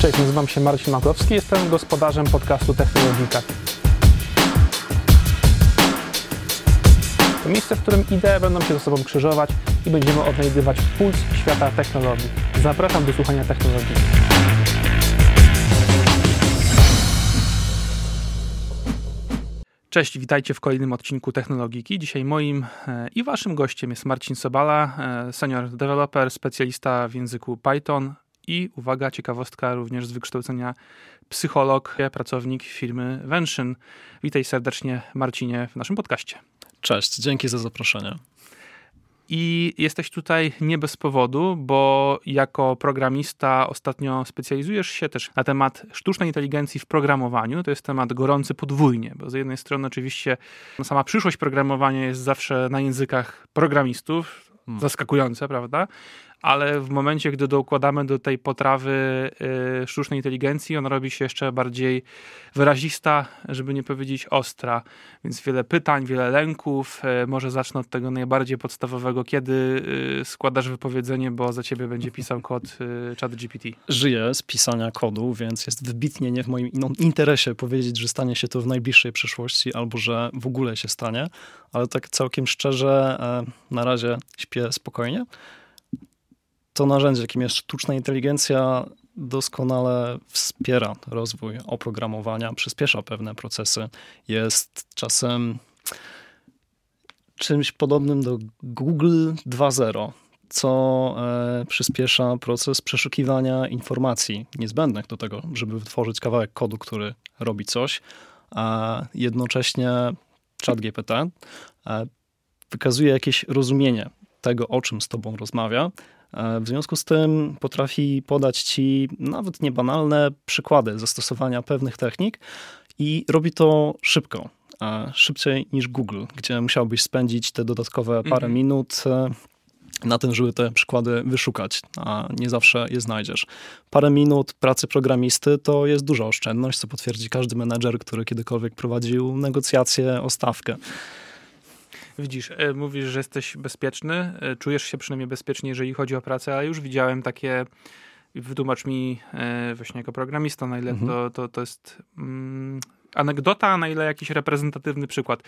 Cześć, nazywam się Marcin Makowski, jestem gospodarzem podcastu Technologika. To miejsce, w którym idee będą się ze sobą krzyżować i będziemy odnajdywać puls świata technologii. Zapraszam do słuchania technologii. Cześć, witajcie w kolejnym odcinku Technologiki. Dzisiaj moim e, i waszym gościem jest Marcin Sobala, e, senior developer, specjalista w języku Python i, uwaga, ciekawostka również z wykształcenia psycholog, pracownik firmy Vention. Witaj serdecznie Marcinie w naszym podcaście. Cześć, dzięki za zaproszenie. I jesteś tutaj nie bez powodu, bo jako programista ostatnio specjalizujesz się też na temat sztucznej inteligencji w programowaniu. To jest temat gorący podwójnie, bo z jednej strony oczywiście sama przyszłość programowania jest zawsze na językach programistów, hmm. zaskakujące, prawda? Ale w momencie, gdy dokładamy do tej potrawy y, sztucznej inteligencji, ona robi się jeszcze bardziej wyrazista, żeby nie powiedzieć ostra. Więc wiele pytań, wiele lęków. Y, może zacznę od tego najbardziej podstawowego. Kiedy y, składasz wypowiedzenie, bo za ciebie będzie pisał kod chat GPT? Żyję z pisania kodu, więc jest wybitnie nie w moim interesie powiedzieć, że stanie się to w najbliższej przyszłości albo że w ogóle się stanie. Ale tak całkiem szczerze, e, na razie śpię spokojnie to narzędzie, jakim jest sztuczna inteligencja, doskonale wspiera rozwój oprogramowania, przyspiesza pewne procesy. Jest czasem czymś podobnym do Google 2.0, co e, przyspiesza proces przeszukiwania informacji niezbędnych do tego, żeby wytworzyć kawałek kodu, który robi coś, a jednocześnie ChatGPT e, wykazuje jakieś rozumienie tego, o czym z tobą rozmawia, w związku z tym potrafi podać ci nawet niebanalne przykłady zastosowania pewnych technik i robi to szybko. E, szybciej niż Google, gdzie musiałbyś spędzić te dodatkowe parę mhm. minut e, na tym, żeby te przykłady wyszukać, a nie zawsze je znajdziesz. Parę minut pracy programisty to jest duża oszczędność, co potwierdzi każdy menedżer, który kiedykolwiek prowadził negocjacje o stawkę. Widzisz, e, mówisz, że jesteś bezpieczny, e, czujesz się przynajmniej bezpiecznie, jeżeli chodzi o pracę, ale już widziałem takie wytłumacz mi e, właśnie jako programista, na ile mhm. to, to, to jest mm, anegdota, na ile jakiś reprezentatywny przykład.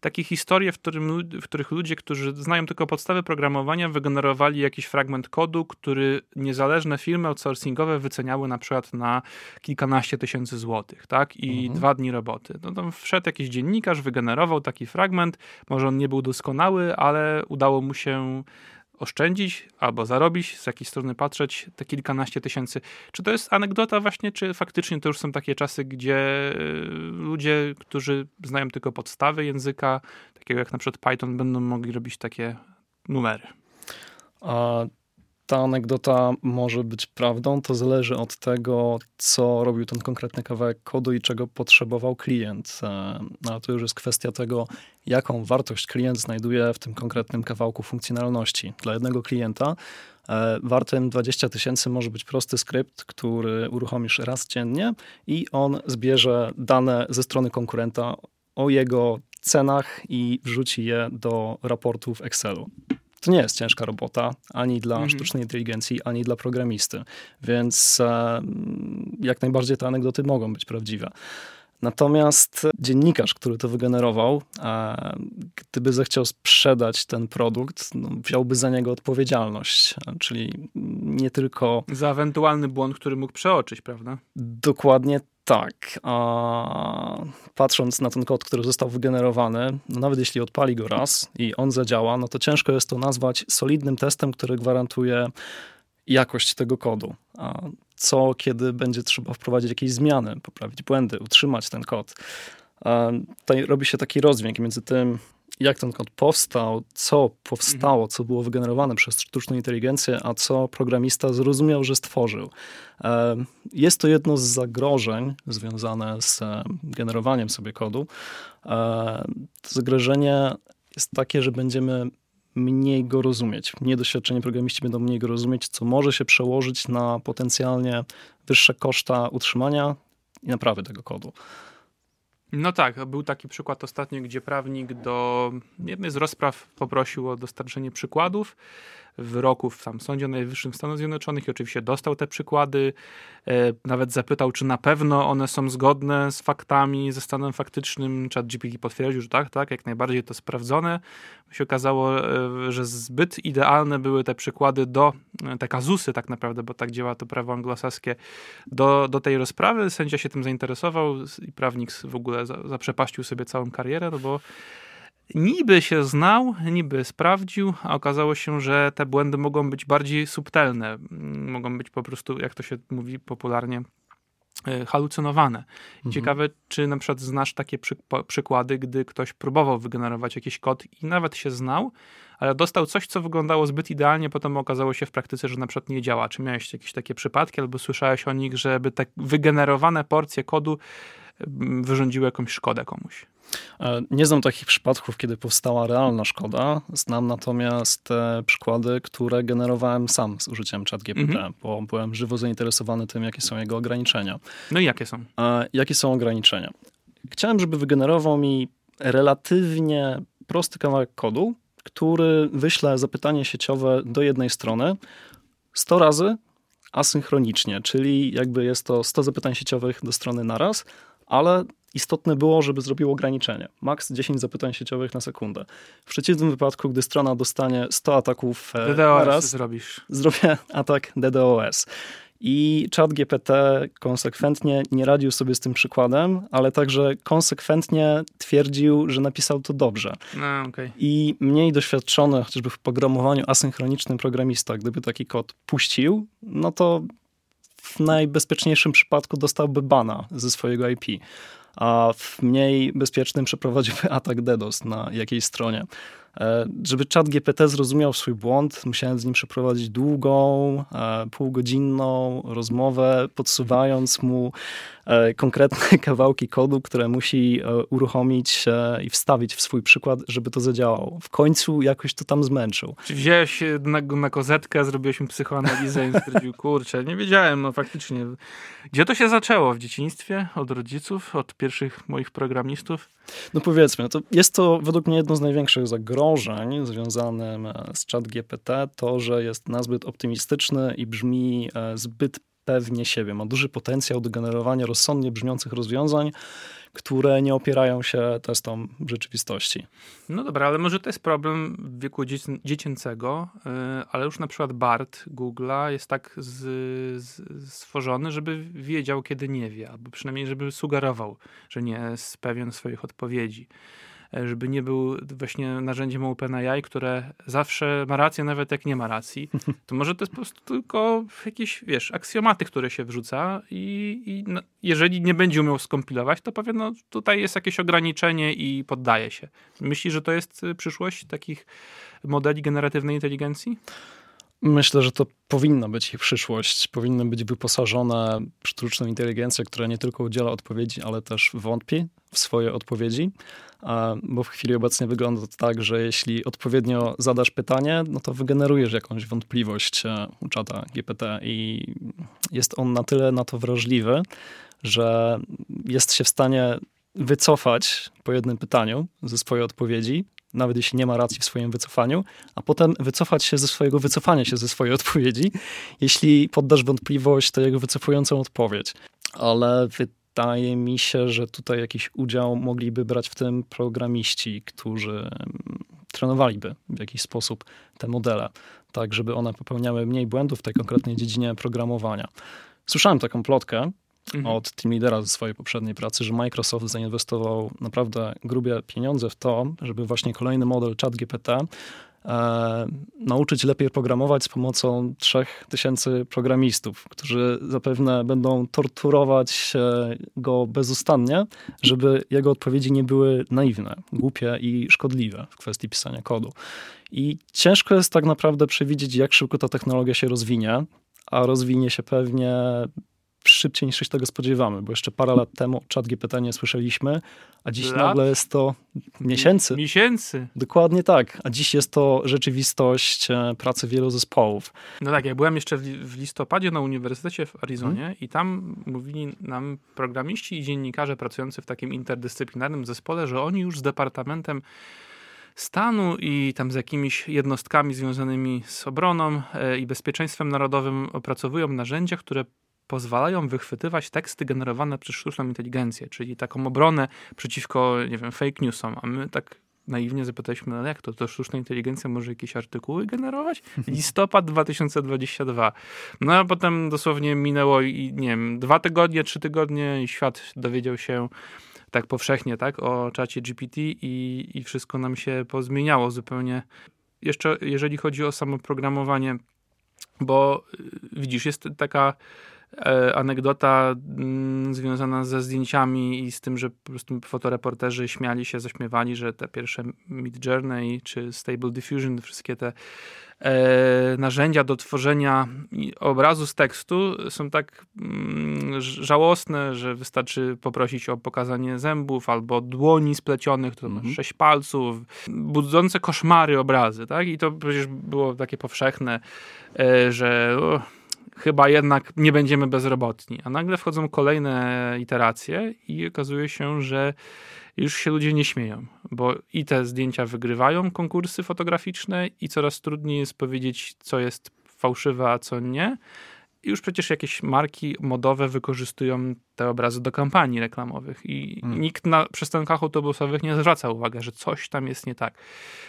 Takie historie, w, którym, w których ludzie, którzy znają tylko podstawy programowania, wygenerowali jakiś fragment kodu, który niezależne firmy outsourcingowe wyceniały na przykład na kilkanaście tysięcy złotych, tak? I mhm. dwa dni roboty. No tam wszedł jakiś dziennikarz, wygenerował taki fragment, może on nie był doskonały, ale udało mu się oszczędzić albo zarobić, z jakiej strony patrzeć, te kilkanaście tysięcy. Czy to jest anegdota właśnie, czy faktycznie to już są takie czasy, gdzie y, ludzie, którzy znają tylko podstawy języka, takiego jak na przykład Python, będą mogli robić takie numery? A ta anegdota może być prawdą, to zależy od tego, co robił ten konkretny kawałek kodu i czego potrzebował klient. Ale to już jest kwestia tego, jaką wartość klient znajduje w tym konkretnym kawałku funkcjonalności. Dla jednego klienta e, wartym 20 tysięcy może być prosty skrypt, który uruchomisz raz dziennie i on zbierze dane ze strony konkurenta o jego cenach i wrzuci je do raportu w Excelu to nie jest ciężka robota ani dla mhm. sztucznej inteligencji, ani dla programisty. Więc e, jak najbardziej te anegdoty mogą być prawdziwe. Natomiast dziennikarz, który to wygenerował, e, gdyby zechciał sprzedać ten produkt, no, wziąłby za niego odpowiedzialność, czyli nie tylko. Za ewentualny błąd, który mógł przeoczyć, prawda? Dokładnie tak. A patrząc na ten kod, który został wygenerowany, no nawet jeśli odpali go raz i on zadziała, no to ciężko jest to nazwać solidnym testem, który gwarantuje jakość tego kodu. A co, kiedy będzie trzeba wprowadzić jakieś zmiany, poprawić błędy, utrzymać ten kod. Tutaj robi się taki rozdźwięk między tym, jak ten kod powstał, co powstało, co było wygenerowane przez sztuczną inteligencję, a co programista zrozumiał, że stworzył. Jest to jedno z zagrożeń związane z generowaniem sobie kodu. Zagrożenie jest takie, że będziemy mniej go rozumieć. Niedoświadczeni programiści będą mniej go rozumieć, co może się przełożyć na potencjalnie wyższe koszta utrzymania i naprawy tego kodu. No tak, był taki przykład ostatnio, gdzie prawnik do jednej z rozpraw poprosił o dostarczenie przykładów wyroków w Sądzie Najwyższym w Stanach Zjednoczonych i oczywiście dostał te przykłady. E, nawet zapytał, czy na pewno one są zgodne z faktami, ze stanem faktycznym. Chat GPT potwierdził, że tak, tak, jak najbardziej to sprawdzone. Się okazało, e, że zbyt idealne były te przykłady do, e, te kazusy tak naprawdę, bo tak działa to prawo anglosaskie, do, do tej rozprawy. Sędzia się tym zainteresował i prawnik w ogóle zaprzepaścił sobie całą karierę, no bo niby się znał, niby sprawdził, a okazało się, że te błędy mogą być bardziej subtelne. Mogą być po prostu, jak to się mówi popularnie, e, halucynowane. Mhm. Ciekawe, czy na przykład znasz takie przy, po, przykłady, gdy ktoś próbował wygenerować jakiś kod i nawet się znał, ale dostał coś, co wyglądało zbyt idealnie, potem okazało się w praktyce, że na przykład nie działa. Czy miałeś jakieś takie przypadki, albo słyszałeś o nich, żeby te wygenerowane porcje kodu wyrządziły jakąś szkodę komuś? E, nie znam takich przypadków, kiedy powstała realna szkoda. Znam natomiast te przykłady, które generowałem sam z użyciem ChatGPT, mhm. bo byłem żywo zainteresowany tym, jakie są jego ograniczenia. No i jakie są? A, jakie są ograniczenia? Chciałem, żeby wygenerował mi relatywnie prosty kawałek kodu, który wyśle zapytanie sieciowe do jednej strony 100 razy asynchronicznie, czyli jakby jest to 100 zapytań sieciowych do strony naraz, ale istotne było, żeby zrobił ograniczenie. Maks 10 zapytań sieciowych na sekundę. W przeciwnym wypadku, gdy strona dostanie 100 ataków DDoS naraz, zrobisz. zrobię atak DDoS. I ChatGPT konsekwentnie nie radził sobie z tym przykładem, ale także konsekwentnie twierdził, że napisał to dobrze. No, okay. I mniej doświadczony, chociażby w programowaniu asynchronicznym programista, gdyby taki kod puścił, no to w najbezpieczniejszym przypadku dostałby bana ze swojego IP a w mniej bezpiecznym przeprowadziłby atak DDoS na jakiejś stronie. E, żeby czat GPT zrozumiał swój błąd, musiałem z nim przeprowadzić długą, e, półgodzinną rozmowę, podsuwając mu e, konkretne kawałki kodu, które musi uruchomić i wstawić w swój przykład, żeby to zadziałało. W końcu jakoś to tam zmęczył. Czy wziąłeś na, na kozetkę, zrobiłeś mi psychoanalizę i stwierdził, kurczę, nie wiedziałem, no faktycznie. Gdzie to się zaczęło? W dzieciństwie? Od rodziców? Od pierwszych moich programistów? No powiedzmy, to jest to według mnie jedno z największych zagrożeń związanym z chat GPT, to, że jest nazbyt optymistyczny i brzmi e, zbyt pewnie siebie. Ma duży potencjał do generowania rozsądnie brzmiących rozwiązań, które nie opierają się testom rzeczywistości. No dobra, ale może to jest problem wieku dziecięcego, y, ale już na przykład BART Google'a jest tak z, z, stworzony, żeby wiedział, kiedy nie wie, albo przynajmniej, żeby sugerował, że nie jest pewien swoich odpowiedzi. E, żeby nie był właśnie narzędziem OpenAI, które zawsze ma rację, nawet jak nie ma racji, to może to jest po prostu tylko jakieś, wiesz, aksjomaty, które się wrzuca i, i no, jeżeli nie będzie umiał skompilować, to powie, no tutaj jest jakieś ograniczenie i poddaje się. Myślisz, że to jest y, przyszłość takich modeli generatywnej inteligencji? Myślę, że to powinna być ich przyszłość. Powinny być wyposażone w sztuczną inteligencję, która nie tylko udziela odpowiedzi, ale też wątpi w swoje odpowiedzi. Bo w chwili obecnej wygląda to tak, że jeśli odpowiednio zadasz pytanie, no to wygenerujesz jakąś wątpliwość e, u czata GPT i jest on na tyle na to wrażliwy, że jest się w stanie wycofać po jednym pytaniu ze swojej odpowiedzi, nawet jeśli nie ma racji w swoim wycofaniu, a potem wycofać się ze swojego wycofania się ze swojej odpowiedzi, jeśli poddasz wątpliwość to jego wycofującą odpowiedź. Ale wydaje mi się, że tutaj jakiś udział mogliby brać w tym programiści, którzy mm, trenowaliby w jakiś sposób te modele, tak żeby one popełniały mniej błędów w tej konkretnej dziedzinie programowania. Słyszałem taką plotkę, mhm. od team leadera ze swojej poprzedniej pracy, że Microsoft zainwestował naprawdę grubie pieniądze w to, żeby właśnie kolejny model ChatGPT e, nauczyć lepiej programować z pomocą 3000 programistów, którzy zapewne będą torturować go bezustannie, żeby jego odpowiedzi nie były naiwne, głupie i szkodliwe w kwestii pisania kodu. I ciężko jest tak naprawdę przewidzieć, jak szybko ta technologia się rozwinie, a rozwinie się pewnie szybciej niż się tego spodziewamy, bo jeszcze parę lat temu czat GPT nie słyszeliśmy, a dziś lat? nagle jest to miesięcy. Miesięcy. Dokładnie tak. A dziś jest to rzeczywistość e, pracy wielu zespołów. No tak, ja byłem jeszcze w listopadzie na Uniwersytecie w Arizonie hmm. i tam mówili nam programiści i dziennikarze pracujący w takim interdyscyplinarnym zespole, że oni już z departamentem stanu i tam z jakimiś jednostkami związanymi z obroną e, i bezpieczeństwem narodowym opracowują narzędzia, które pozwalają wychwytywać teksty generowane przez sztuczną inteligencję, czyli taką obronę przeciwko, nie wiem, fake newsom. A my tak naiwnie zapytaliśmy, no jak to, to sztuczna inteligencja może jakieś artykuły generować? Listopad 2022. No a potem dosłownie minęło i nie wiem, dwa tygodnie, trzy tygodnie i świat dowiedział się tak powszechnie, tak, o czacie GPT i, i wszystko nam się pozmieniało zupełnie. Jeszcze jeżeli chodzi o samo programowanie, bo y, widzisz, jest taka anegdota mm, związana ze zdjęciami i z tym, że po prostu fotoreporterzy śmiali się, zaśmiewali, że te pierwsze Mid Journey czy Stable Diffusion, wszystkie te e, narzędzia do tworzenia obrazu z tekstu są tak mm, żałosne, że wystarczy poprosić o pokazanie zębów albo dłoni splecionych, to mhm. sześć palców, budzące koszmary obrazy, tak? I to przecież było takie powszechne, e, że... chyba jednak nie będziemy bezrobotni. A nagle wchodzą kolejne iteracje i okazuje się, że już się ludzie nie śmieją, bo i te zdjęcia wygrywają konkursy fotograficzne i coraz trudniej jest powiedzieć, co jest fałszywe, a co nie już przecież jakieś marki modowe wykorzystują te obrazy do kampanii reklamowych i hmm. nikt na przystankach autobusowych nie zwraca uwagi, że coś tam jest nie tak.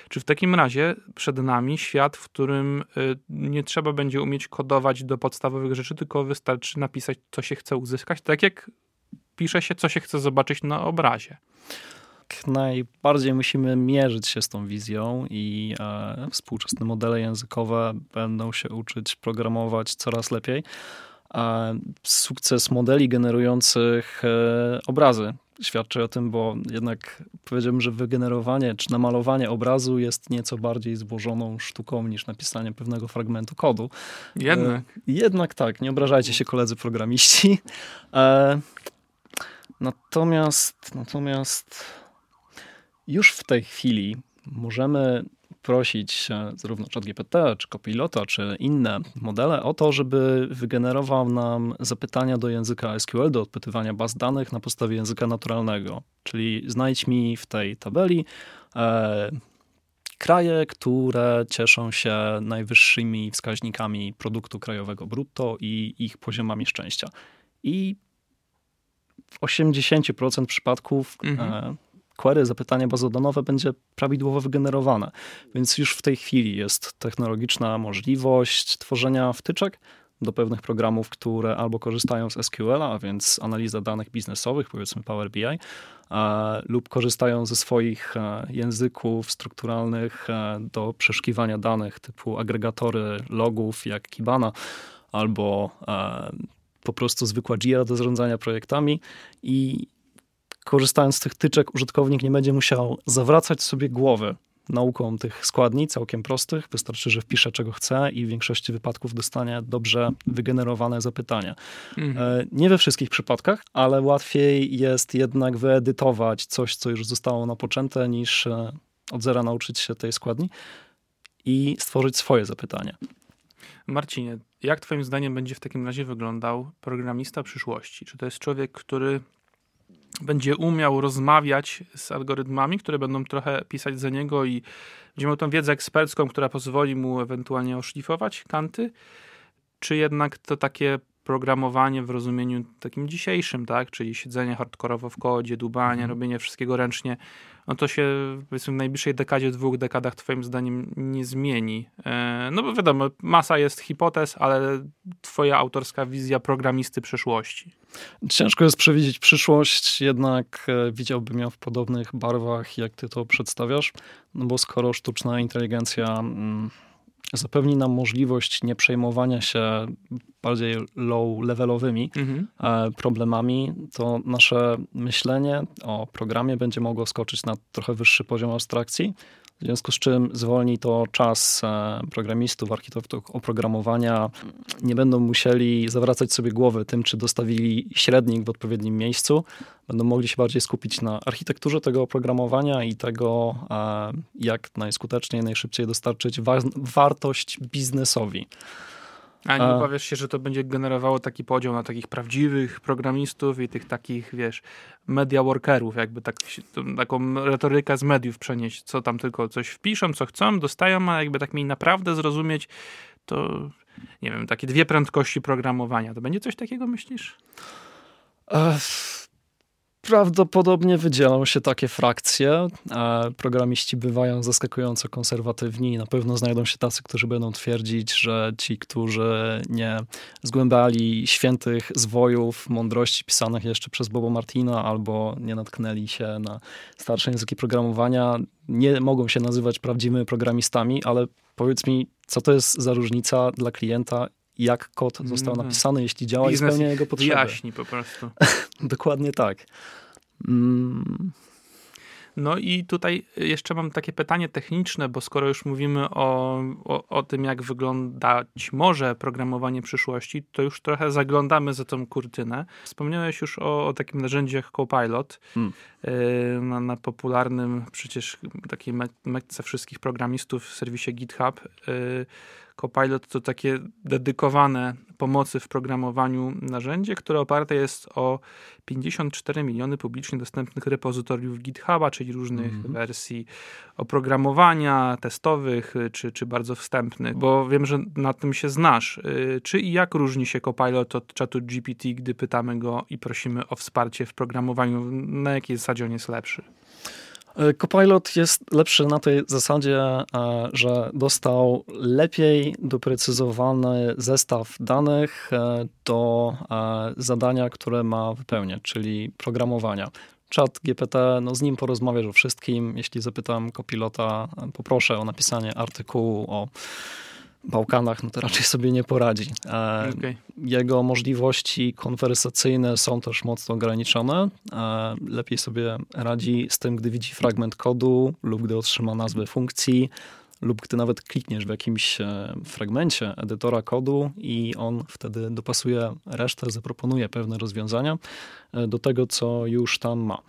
Czy w takim razie przed nami świat, w którym y, nie trzeba będzie umieć kodować do podstawowych rzeczy, tylko wystarczy napisać, co się chce uzyskać, tak jak pisze się, co się chce zobaczyć na obrazie najbardziej musimy mierzyć się z tą wizją i e, współczesne modele językowe będą się uczyć programować coraz lepiej. E, sukces modeli generujących e, obrazy świadczy o tym, bo jednak powiedziałbym, że wygenerowanie czy namalowanie obrazu jest nieco bardziej złożoną sztuką niż napisanie pewnego fragmentu kodu. Jednak. E, jednak tak, nie obrażajcie się koledzy programiści. E, natomiast, natomiast już w tej chwili możemy prosić zarówno ChatGPT, czy Copilota, czy inne modele o to, żeby wygenerował nam zapytania do języka SQL, do odpytywania baz danych na podstawie języka naturalnego. Czyli znajdź mi w tej tabeli e, kraje, które cieszą się najwyższymi wskaźnikami produktu krajowego brutto i ich poziomami szczęścia. I w 80% przypadków mhm. e, query, zapytanie bazodanowe będzie prawidłowo wygenerowane. Więc już w tej chwili jest technologiczna możliwość tworzenia wtyczek do pewnych programów, które albo korzystają z SQL-a, więc analiza danych biznesowych, powiedzmy Power BI, lub korzystają ze swoich e, języków strukturalnych e, do przeszukiwania danych typu agregatory logów jak Kibana albo e, po prostu zwykła Jira do zarządzania projektami i korzystając z tych tyczek, użytkownik nie będzie musiał zawracać sobie głowy nauką tych składni, całkiem prostych. Wystarczy, że wpisze czego chce i w większości wypadków dostanie dobrze wygenerowane zapytania. Mhm. Nie we wszystkich przypadkach, ale łatwiej jest jednak wyedytować coś, co już zostało napoczęte, niż e, od zera nauczyć się tej składni i stworzyć swoje zapytania. Marcinie, jak Twoim zdaniem będzie w takim razie wyglądał programista przyszłości? Czy to jest człowiek, który będzie umiał rozmawiać z algorytmami, które będą trochę pisać za niego i będzie miał tą wiedzę ekspercką, która pozwoli mu ewentualnie oszlifować kanty, czy jednak to takie programowanie w rozumieniu takim dzisiejszym, tak, czyli siedzenie hardkorowo w kodzie, dubanie, mhm. robienie wszystkiego ręcznie, no to się powiedzmy w najbliższej dekadzie, dwóch dekadach twoim zdaniem nie zmieni. E, no bo wiadomo, masa jest hipotez, ale twoja autorska wizja programisty przyszłości. Ciężko jest przewidzieć przyszłość, jednak e, widziałbym ją w podobnych barwach, jak ty to przedstawiasz, no bo skoro sztuczna inteligencja mm, zapewni nam możliwość nie przejmowania się bardziej low-levelowymi mhm. E, problemami, to nasze myślenie o programie będzie mogło skoczyć na trochę wyższy poziom abstrakcji, w związku z czym zwolni to czas e, programistów, architektów oprogramowania. Nie będą musieli zawracać sobie głowy tym, czy dostawili średnik w odpowiednim miejscu. Będą mogli się bardziej skupić na architekturze tego oprogramowania i tego, e, jak najskuteczniej, najszybciej dostarczyć wa wartość biznesowi. A nie obawiasz się, że to będzie generowało taki podział na takich prawdziwych programistów i tych takich, wiesz, media workerów, jakby tak, taką retorykę z mediów przenieść, co tam tylko coś wpiszą, co chcą, dostają, a jakby tak mieli naprawdę zrozumieć, to nie wiem, takie dwie prędkości programowania. To będzie coś takiego, myślisz? Ech Prawdopodobnie wydzielą się takie frakcje. Programiści bywają zaskakująco konserwatywni. Na pewno znajdą się tacy, którzy będą twierdzić, że ci, którzy nie zgłębiali świętych zwojów, mądrości pisanych jeszcze przez Bobo Martina albo nie natknęli się na starsze języki programowania, nie mogą się nazywać prawdziwymi programistami, ale powiedz mi, co to jest za różnica dla klienta jak kod został mhm. napisany, jeśli działa Biznes i spełnia jego potrzeby. Wyjaśni po prostu. Dokładnie tak. Mm. No i tutaj jeszcze mam takie pytanie techniczne, bo skoro już mówimy o, o, o, tym, jak wyglądać może programowanie przyszłości, to już trochę zaglądamy za tą kurtynę. Wspomniałeś już o, o takim narzędziu jak Copilot, hmm. na, na, popularnym przecież takiej metce wszystkich programistów w serwisie GitHub. Y, Copilot to takie dedykowane pomocy w programowaniu narzędzie, które oparte jest o 54 miliony publicznie dostępnych repozytoriów GitHuba, czyli różnych mm -hmm. wersji oprogramowania testowych czy, czy bardzo wstępnych, bo wiem, że na tym się znasz. Y, czy i jak różni się Copilot od czatu GPT, gdy pytamy go i prosimy o wsparcie w programowaniu? Na jakiej zasadzie on jest lepszy? E, Copilot jest lepszy na tej zasadzie, e, że dostał lepiej doprecyzowany zestaw danych e, do zadania, które ma wypełniać, czyli programowania. Chat GPT, no z nim porozmawiasz o wszystkim. Jeśli zapytam Copilota, poproszę o napisanie artykułu o Bałkanach, no to raczej sobie nie poradzi. E, okay. Jego możliwości konwersacyjne są też mocno ograniczone. E, lepiej sobie radzi z tym, gdy widzi fragment kodu lub gdy otrzyma nazwę funkcji lub gdy nawet klikniesz w jakimś e, fragmencie edytora kodu i on wtedy dopasuje resztę, zaproponuje pewne rozwiązania do tego, co już tam ma.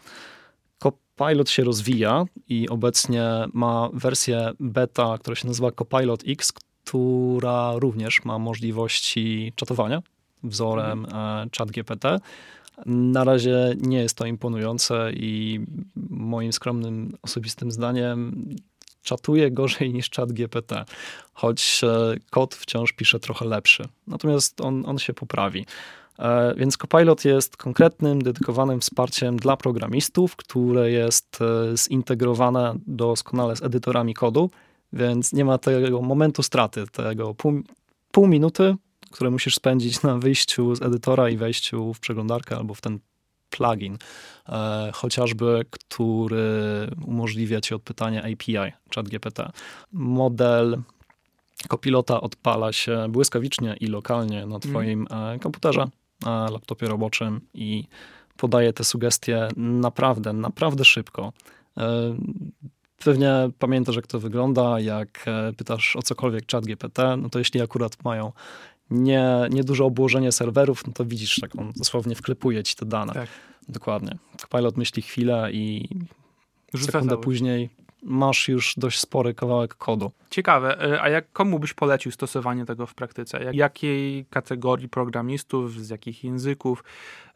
Copilot się rozwija i obecnie ma wersję beta, która się nazywa Copilot X, która również ma możliwości czatowania wzorem mhm. ChatGPT. Na razie nie jest to imponujące i moim skromnym, osobistym zdaniem czatuje gorzej niż ChatGPT, choć e, kod wciąż pisze trochę lepszy. Natomiast on, on się poprawi. E, więc Copilot jest konkretnym, dedykowanym wsparciem dla programistów, które jest e, zintegrowane doskonale z edytorami kodu więc nie ma tego momentu straty, tego pół, pół minuty, które musisz spędzić na wyjściu z edytora i wejściu w przeglądarkę albo w ten plugin, e, chociażby, który umożliwia ci odpytanie API ChatGPT. Model kopilota odpala się błyskawicznie i lokalnie na mhm. twoim mm. komputerze, na laptopie roboczym i podaje te sugestie naprawdę, naprawdę szybko. Pewnie pamiętasz, jak to wygląda, jak e, pytasz o cokolwiek chat GPT, no to jeśli akurat mają nie, nieduże obłożenie serwerów, no to widzisz, tak on dosłownie wklepuje ci te dane. Tak. Dokładnie. Pilot myśli chwilę i Rzuca sekundę cały. później masz już dość spory kawałek kodu. Ciekawe, e, a jak komu byś polecił stosowanie tego w praktyce? Jak, jakiej kategorii programistów, z jakich języków,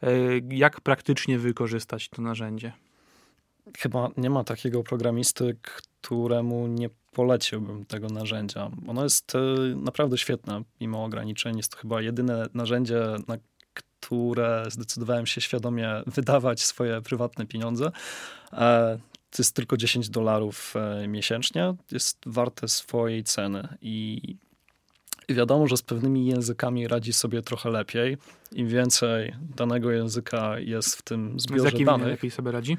e, jak praktycznie wykorzystać to narzędzie? Chyba nie ma takiego programisty, któremu nie poleciłbym tego narzędzia. Ono jest e, naprawdę świetne, mimo ograniczeń. Jest to chyba jedyne narzędzie, na które zdecydowałem się świadomie wydawać swoje prywatne pieniądze. E, to jest tylko 10 dolarów e, miesięcznie. Jest warte swojej ceny i wiadomo, że z pewnymi językami radzi sobie trochę lepiej. Im więcej danego języka jest w tym zbiorze z jakim danych. lepiej sobie radzi?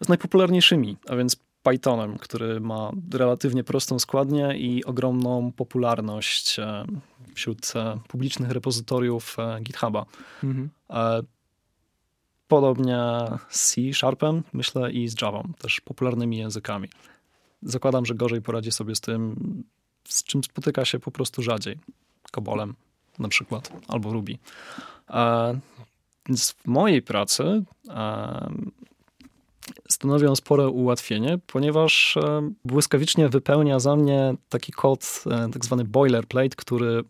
Z najpopularniejszymi, a więc Pythonem, który ma relatywnie prostą składnię i ogromną popularność e, wśród e, publicznych repozytoriów e, GitHuba. Mhm. Podobnie z C Sharpem, myślę, i z Java, też popularnymi językami. Zakładam, że gorzej poradzi sobie z tym, z czym spotyka się po prostu rzadziej. Kobolem na przykład, albo Ruby. Więc w mojej pracy stanowią spore ułatwienie, ponieważ e, błyskawicznie wypełnia za mnie taki kod, e, tak zwany boilerplate, który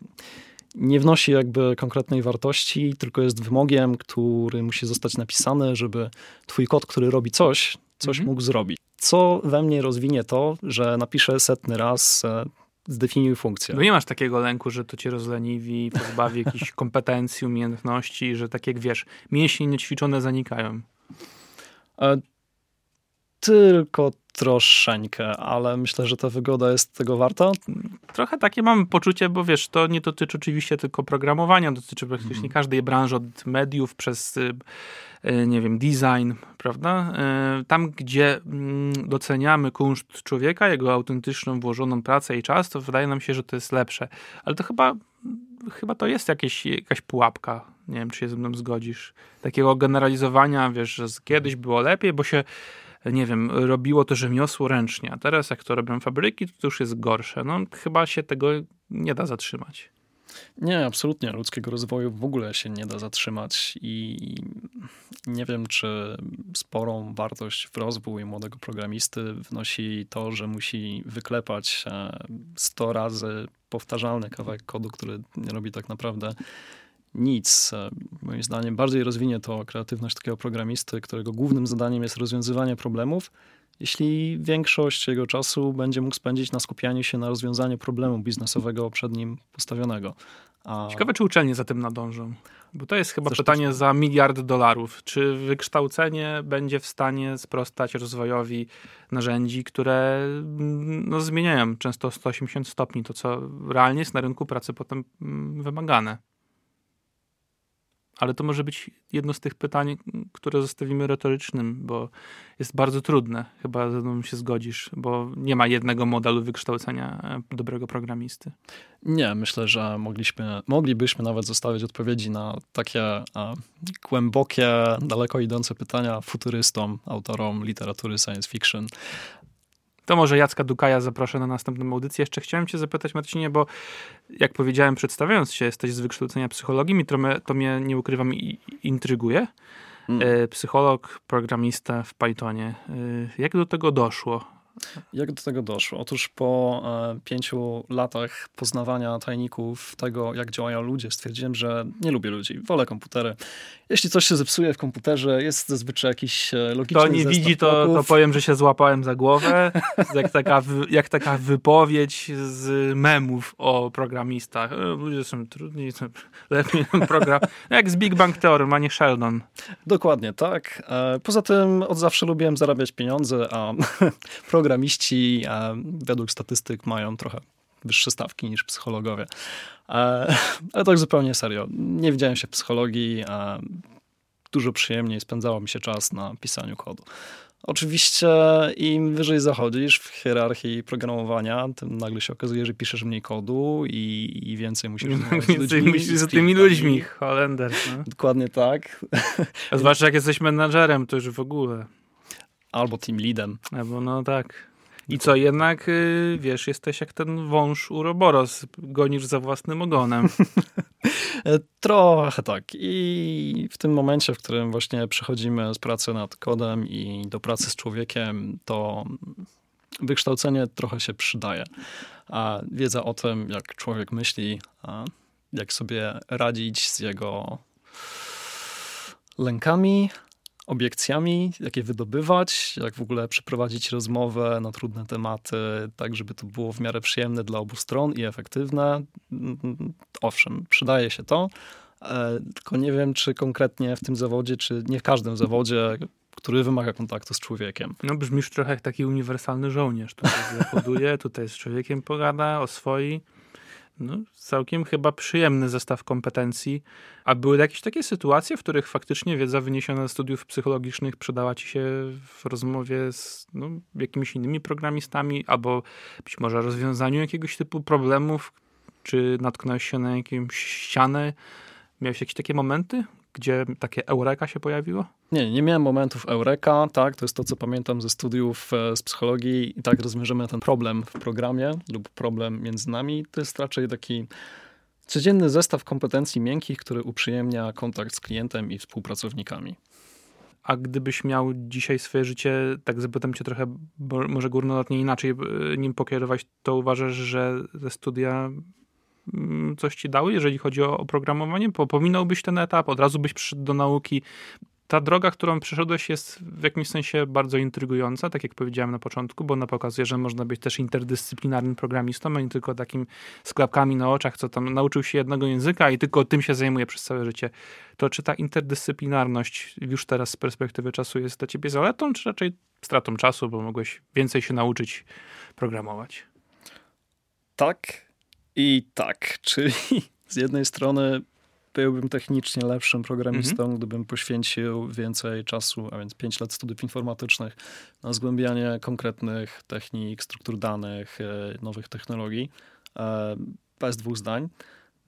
nie wnosi jakby konkretnej wartości, tylko jest wymogiem, który musi zostać napisany, żeby twój kod, który robi coś, coś mhm. mógł zrobić. Co we mnie rozwinie to, że napiszę setny raz e, zdefiniuj funkcję. No nie masz takiego lęku, że to cię rozleniwi, pozbawi jakichś kompetencji, umiejętności, że tak jak wiesz, mięśnie niećwiczone zanikają. Tylko troszeczkę, ale myślę, że ta wygoda jest tego warta. Trochę takie mam poczucie, bo wiesz, to nie dotyczy oczywiście tylko programowania, dotyczy praktycznie mm. każdej branży, od mediów przez y, y, nie wiem, design, prawda? Y, tam, gdzie mm, doceniamy kunszt człowieka, jego autentyczną, włożoną pracę i czas, to wydaje nam się, że to jest lepsze. Ale to chyba, chyba to jest jakieś, jakaś pułapka. Nie wiem, czy się ze mną zgodzisz. Takiego generalizowania, wiesz, że kiedyś było lepiej, bo się nie wiem, robiło to rzemiosło ręcznie, a teraz jak to robią fabryki, to już jest gorsze. No chyba się tego nie da zatrzymać. Nie, absolutnie. Ludzkiego rozwoju w ogóle się nie da zatrzymać i nie wiem, czy sporą wartość w rozwój młodego programisty wnosi to, że musi wyklepać 100 razy powtarzalny kawałek kodu, który nie robi tak naprawdę nic. E, moim zdaniem bardziej rozwinie to kreatywność takiego programisty, którego głównym zadaniem jest rozwiązywanie problemów, jeśli większość jego czasu będzie mógł spędzić na skupianiu się na rozwiązaniu problemu biznesowego przed nim postawionego. A... Ciekawe, czy uczelnie za tym nadążą. Bo to jest chyba Zresztą... pytanie za miliard dolarów. Czy wykształcenie będzie w stanie sprostać rozwojowi narzędzi, które mm, no, zmieniają często 180 stopni to, co realnie jest na rynku pracy potem mm, wymagane? Ale to może być jedno z tych pytań, które zostawimy retorycznym, bo jest bardzo trudne. Chyba ze mną się zgodzisz, bo nie ma jednego modelu wykształcenia e, dobrego programisty. Nie, myślę, że mogliśmy, moglibyśmy nawet zostawić odpowiedzi na takie a, głębokie, daleko idące pytania futurystom, autorom literatury science fiction. To może Jacka Dukaja zaproszę na następną audycję. Jeszcze chciałem cię zapytać, Marcinie, bo jak powiedziałem przedstawiając się, jesteś z wykształcenia psychologii i to, mnie, to mnie nie ukrywam, intryguje. Mm. Psycholog, programista w Pythonie. E, jak do tego doszło? Jak do tego doszło? Otóż po e, pięciu latach poznawania tajników tego, jak działają ludzie, stwierdziłem, że nie lubię ludzi, wolę komputery. Jeśli coś się zepsuje w komputerze, jest zazwyczaj jakiś e, logiczny Kto nie widzi, to, to powiem, że się złapałem za głowę. jak, taka, jak taka wypowiedź z memów o programistach. E, ludzie są trudni, są lepiej program. Jak z Big Bang Theory, a nie Sheldon. Dokładnie, tak. Poza tym od zawsze lubiłem zarabiać pieniądze, a programiści według statystyk mają trochę wyższe stawki niż psychologowie. E, ale tak zupełnie serio. Nie widziałem się w psychologii, dużo przyjemniej spędzało mi się czas na pisaniu kodu. Oczywiście im wyżej zachodzisz w hierarchii programowania, tym nagle się okazuje, że piszesz mniej kodu i, i więcej musisz Więcej musisz z tymi ludźmi, Holender. No. Dokładnie tak. A zwłaszcza jak jesteś menadżerem, to już w ogóle. Albo team leadem. Albo no tak. I co, jednak, y, wiesz, jesteś jak ten wąż Uroboros, gonisz za własnym ogonem. Trochę tak. I w tym momencie, w którym właśnie przechodzimy z pracy nad kodem i do pracy z człowiekiem, to wykształcenie trochę się przydaje. A wiedza o tym, jak człowiek myśli, jak sobie radzić z jego lękami, obiekcjami, jak je wydobywać, jak w ogóle przeprowadzić rozmowę na trudne tematy, tak żeby to było w miarę przyjemne dla obu stron i efektywne. Owszem, przydaje się to, e, tylko nie wiem, czy konkretnie w tym zawodzie, czy nie w każdym zawodzie, który wymaga kontaktu z człowiekiem. No brzmisz trochę jak taki uniwersalny żołnierz. Tutaj zachoduje, tutaj z człowiekiem pogada, oswoi. No, całkiem chyba przyjemny zestaw kompetencji. A były jakieś takie sytuacje, w których faktycznie wiedza wyniesiona ze studiów psychologicznych przydała ci się w rozmowie z no, jakimiś innymi programistami, albo być może rozwiązaniu jakiegoś typu problemów, czy natknąłeś się na jakąś ścianę? Miałeś jakieś takie momenty? Gdzie takie eureka się pojawiło? Nie, nie miałem momentów eureka, tak, to jest to, co pamiętam ze studiów e, z psychologii i tak rozwiążemy ten problem w programie lub problem między nami. To jest raczej taki codzienny zestaw kompetencji miękkich, który uprzyjemnia kontakt z klientem i współpracownikami. A gdybyś miał dzisiaj swoje życie, tak zapytam cię trochę, może górnolotnie inaczej e, nim pokierować, to uważasz, że te studia coś ci dały, jeżeli chodzi o oprogramowanie? Pominąłbyś ten etap, od razu byś przyszedł do nauki? ta droga, którą przeszedłeś, jest w jakimś sensie bardzo intrygująca, tak jak powiedziałem na początku, bo ona pokazuje, że można być też interdyscyplinarnym programistą, a nie tylko takim z klapkami na oczach, co tam nauczył się jednego języka i tylko tym się zajmuje przez całe życie. To czy ta interdyscyplinarność już teraz z perspektywy czasu jest dla ciebie zaletą, czy raczej stratą czasu, bo mogłeś więcej się nauczyć programować? Tak i tak, czyli z jednej strony byłbym technicznie lepszym programistą, mhm. gdybym poświęcił więcej czasu, a więc 5 lat studiów informatycznych, na zgłębianie konkretnych technik, struktur danych, e, nowych technologii. E, bez dwóch zdań.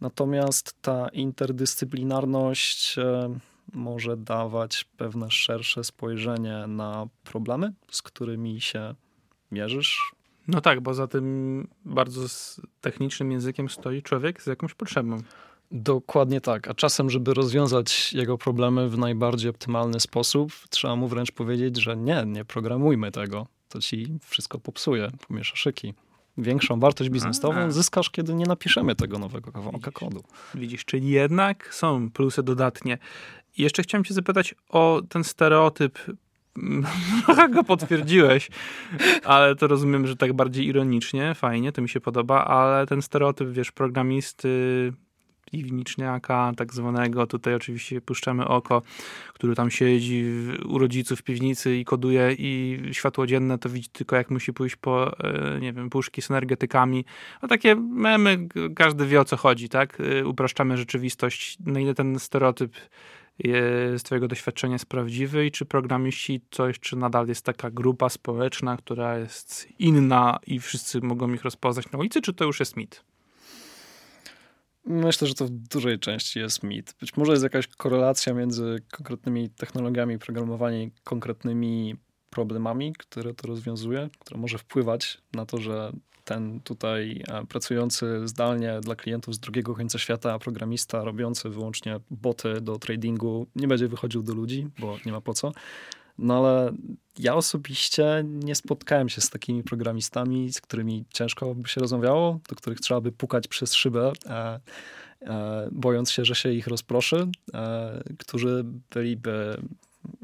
Natomiast ta interdyscyplinarność e, może dawać pewne szersze spojrzenie na problemy, z którymi się mierzysz. No tak, bo za tym bardzo technicznym językiem stoi człowiek z jakąś potrzebą. Dokładnie tak. A czasem, żeby rozwiązać jego problemy w najbardziej optymalny sposób, trzeba mu wręcz powiedzieć, że nie, nie programujmy tego. To ci wszystko popsuje, pomiesza szyki. Większą wartość biznesową A. zyskasz, kiedy nie napiszemy tego nowego kawałka kodu. Widzisz, czyli jednak są plusy dodatnie. Jeszcze chciałem cię zapytać o ten stereotyp Trochę go potwierdziłeś, ale to rozumiem, że tak bardziej ironicznie, fajnie, to mi się podoba, ale ten stereotyp, wiesz, programisty piwniczniaka tak zwanego. Tutaj oczywiście puszczamy oko, który tam siedzi u rodziców w piwnicy i koduje i światło dzienne to widzi tylko jak musi pójść po, e, nie wiem, puszki z energetykami. A takie memy, każdy wie o co chodzi, tak? E, upraszczamy rzeczywistość. Na ile ten stereotyp z twojego doświadczenia jest prawdziwy i czy programiści to jeszcze nadal jest taka grupa społeczna, która jest inna i wszyscy mogą ich rozpoznać na ulicy, czy to już jest mit? Myślę, że to w dużej części jest mit. Być może jest jakaś korelacja między konkretnymi technologiami programowania i konkretnymi problemami, które to rozwiązuje, które może wpływać na to, że ten tutaj e, pracujący zdalnie dla klientów z drugiego końca świata programista, robiący wyłącznie boty do tradingu, nie będzie wychodził do ludzi, bo nie ma po co. No ale ja osobiście nie spotkałem się z takimi programistami, z którymi ciężko by się rozmawiało, do których trzeba by pukać przez szybę, e, e, bojąc się, że się ich rozproszy, e, którzy byliby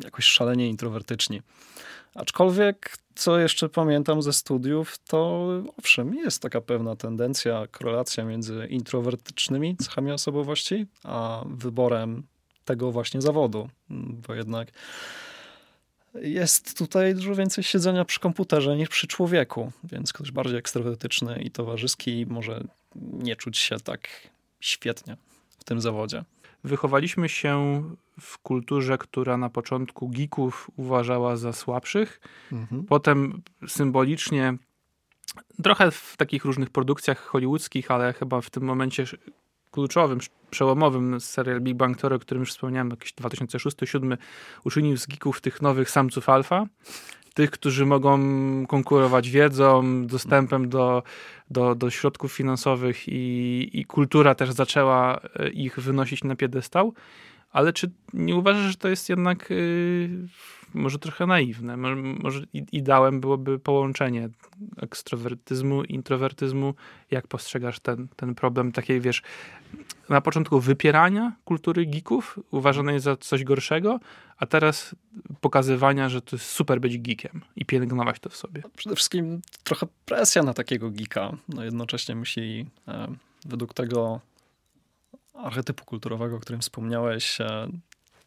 jakoś szalenie introwertyczni. Aczkolwiek, co jeszcze pamiętam ze studiów, to owszem, jest taka pewna tendencja, korelacja między introwertycznymi cechami osobowości, a wyborem tego właśnie zawodu, bo jednak jest tutaj dużo więcej siedzenia przy komputerze niż przy człowieku, więc ktoś bardziej ekstrawertyczny i towarzyski może nie czuć się tak świetnie w tym zawodzie. Wychowaliśmy się w kulturze, która na początku geeków uważała za słabszych, mhm. potem symbolicznie trochę w takich różnych produkcjach hollywoodzkich, ale chyba w tym momencie kluczowym, przełomowym serial Big Bang Theory, o którym już wspomniałem, jakiś 2006-2007, uczynił z geeków tych nowych samców alfa, tych, którzy mogą konkurować wiedzą, dostępem do, do, do środków finansowych i, i kultura też zaczęła e, ich wynosić na piedestał. Ale czy nie uważasz, że to jest jednak yy, może trochę naiwne? Może, może ideałem byłoby połączenie ekstrowertyzmu, introwertyzmu. Jak postrzegasz ten, ten problem takiej, wiesz, na początku wypierania kultury geeków, uważanej za coś gorszego, a teraz pokazywania, że to jest super być geekiem i pielęgnować to w sobie. Przede wszystkim trochę presja na takiego geeka. No jednocześnie musi e, według tego archetypu kulturowego, o którym wspomniałeś, e,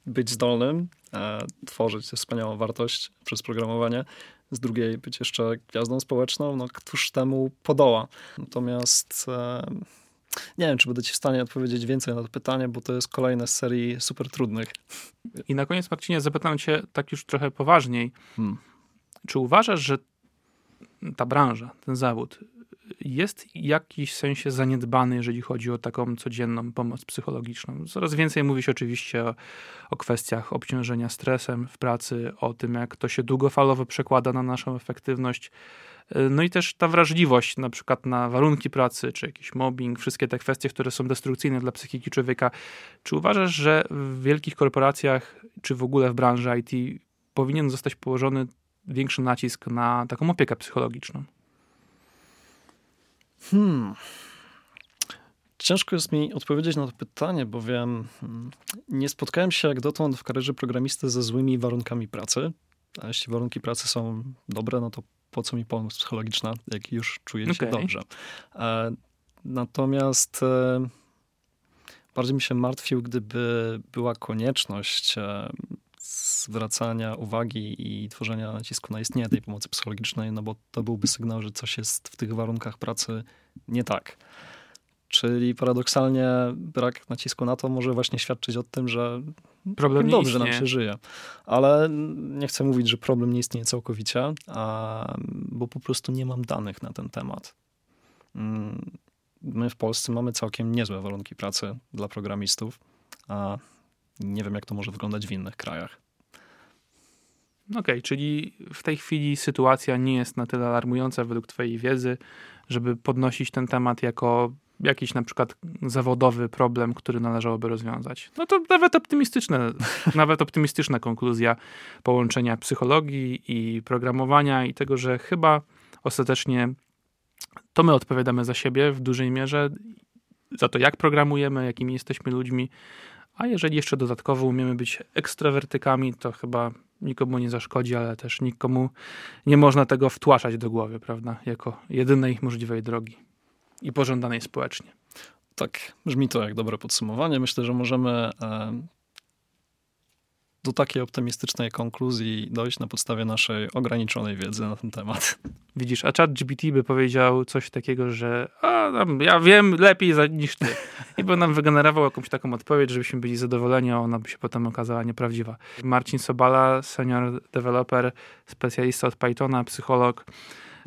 być zdolnym, e, tworzyć wspaniałą wartość przez programowanie, z drugiej być jeszcze gwiazdą społeczną, no któż temu podoła. Natomiast e, nie wiem, czy będę ci w stanie odpowiedzieć więcej na to pytanie, bo to jest kolejne z serii super trudnych. I na koniec, Marcinie, zapytam cię tak już trochę poważniej. Hmm. Czy uważasz, że ta branża, ten zawód jest w jakiś sensie zaniedbany, jeżeli chodzi o taką codzienną pomoc psychologiczną. Coraz więcej mówi się oczywiście o, o kwestiach obciążenia stresem w pracy, o tym, jak to się długofalowo przekłada na naszą efektywność. No i też ta wrażliwość na przykład na warunki pracy, czy jakiś mobbing, wszystkie te kwestie, które są destrukcyjne dla psychiki człowieka. Czy uważasz, że w wielkich korporacjach, czy w ogóle w branży IT powinien zostać położony większy nacisk na taką opiekę psychologiczną? Hmm. Ciężko jest mi odpowiedzieć na to pytanie, bowiem mm, nie spotkałem się jak dotąd w karierze programisty ze złymi warunkami pracy. A jeśli warunki pracy są dobre, no to po co mi pomoc psychologiczna, jak już czuję okay. się dobrze. E, natomiast e, bardziej mi się martwił, gdyby była konieczność e, zwracania uwagi i tworzenia nacisku na istnienie tej pomocy psychologicznej, no bo to byłby sygnał, że coś jest w tych warunkach pracy nie tak. Czyli paradoksalnie brak nacisku na to może właśnie świadczyć o tym, że problem dobrze nam się żyje. Ale nie chcę mówić, że problem nie istnieje całkowicie, a, bo po prostu nie mam danych na ten temat. Mm, my w Polsce mamy całkiem niezłe warunki pracy dla programistów, a nie wiem, jak to może wyglądać w innych krajach. Okej, okay, czyli w tej chwili sytuacja nie jest na tyle alarmująca według Twojej wiedzy, żeby podnosić ten temat jako jakiś na przykład zawodowy problem, który należałoby rozwiązać. No to nawet optymistyczne, nawet optymistyczna konkluzja połączenia psychologii i programowania i tego, że chyba ostatecznie to my odpowiadamy za siebie w dużej mierze, za to jak programujemy, jakimi jesteśmy ludźmi, a jeżeli jeszcze dodatkowo umiemy być ekstrawertykami, to chyba nikomu nie zaszkodzi, ale też nikomu nie można tego wtłaszać do głowy, prawda? Jako jedynej możliwej drogi i pożądanej społecznie. Tak, brzmi to jak dobre podsumowanie. Myślę, że możemy do takiej optymistycznej konkluzji dojść na podstawie naszej ograniczonej wiedzy na ten temat. Widzisz, a chat GPT by powiedział coś takiego, że a, ja wiem lepiej niż ty. I by nam wygenerował jakąś taką odpowiedź, żebyśmy byli zadowoleni, a ona by się potem okazała nieprawdziwa. Marcin Sobala, senior developer, specjalista od Pythona, psycholog,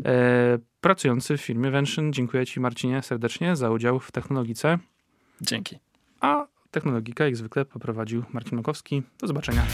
e, pracujący w firmie Vention. Dziękuję ci Marcinie serdecznie za udział w Technologice. Dzięki. A Technologika jak zwykle poprowadził Marcin Makowski. Do zobaczenia.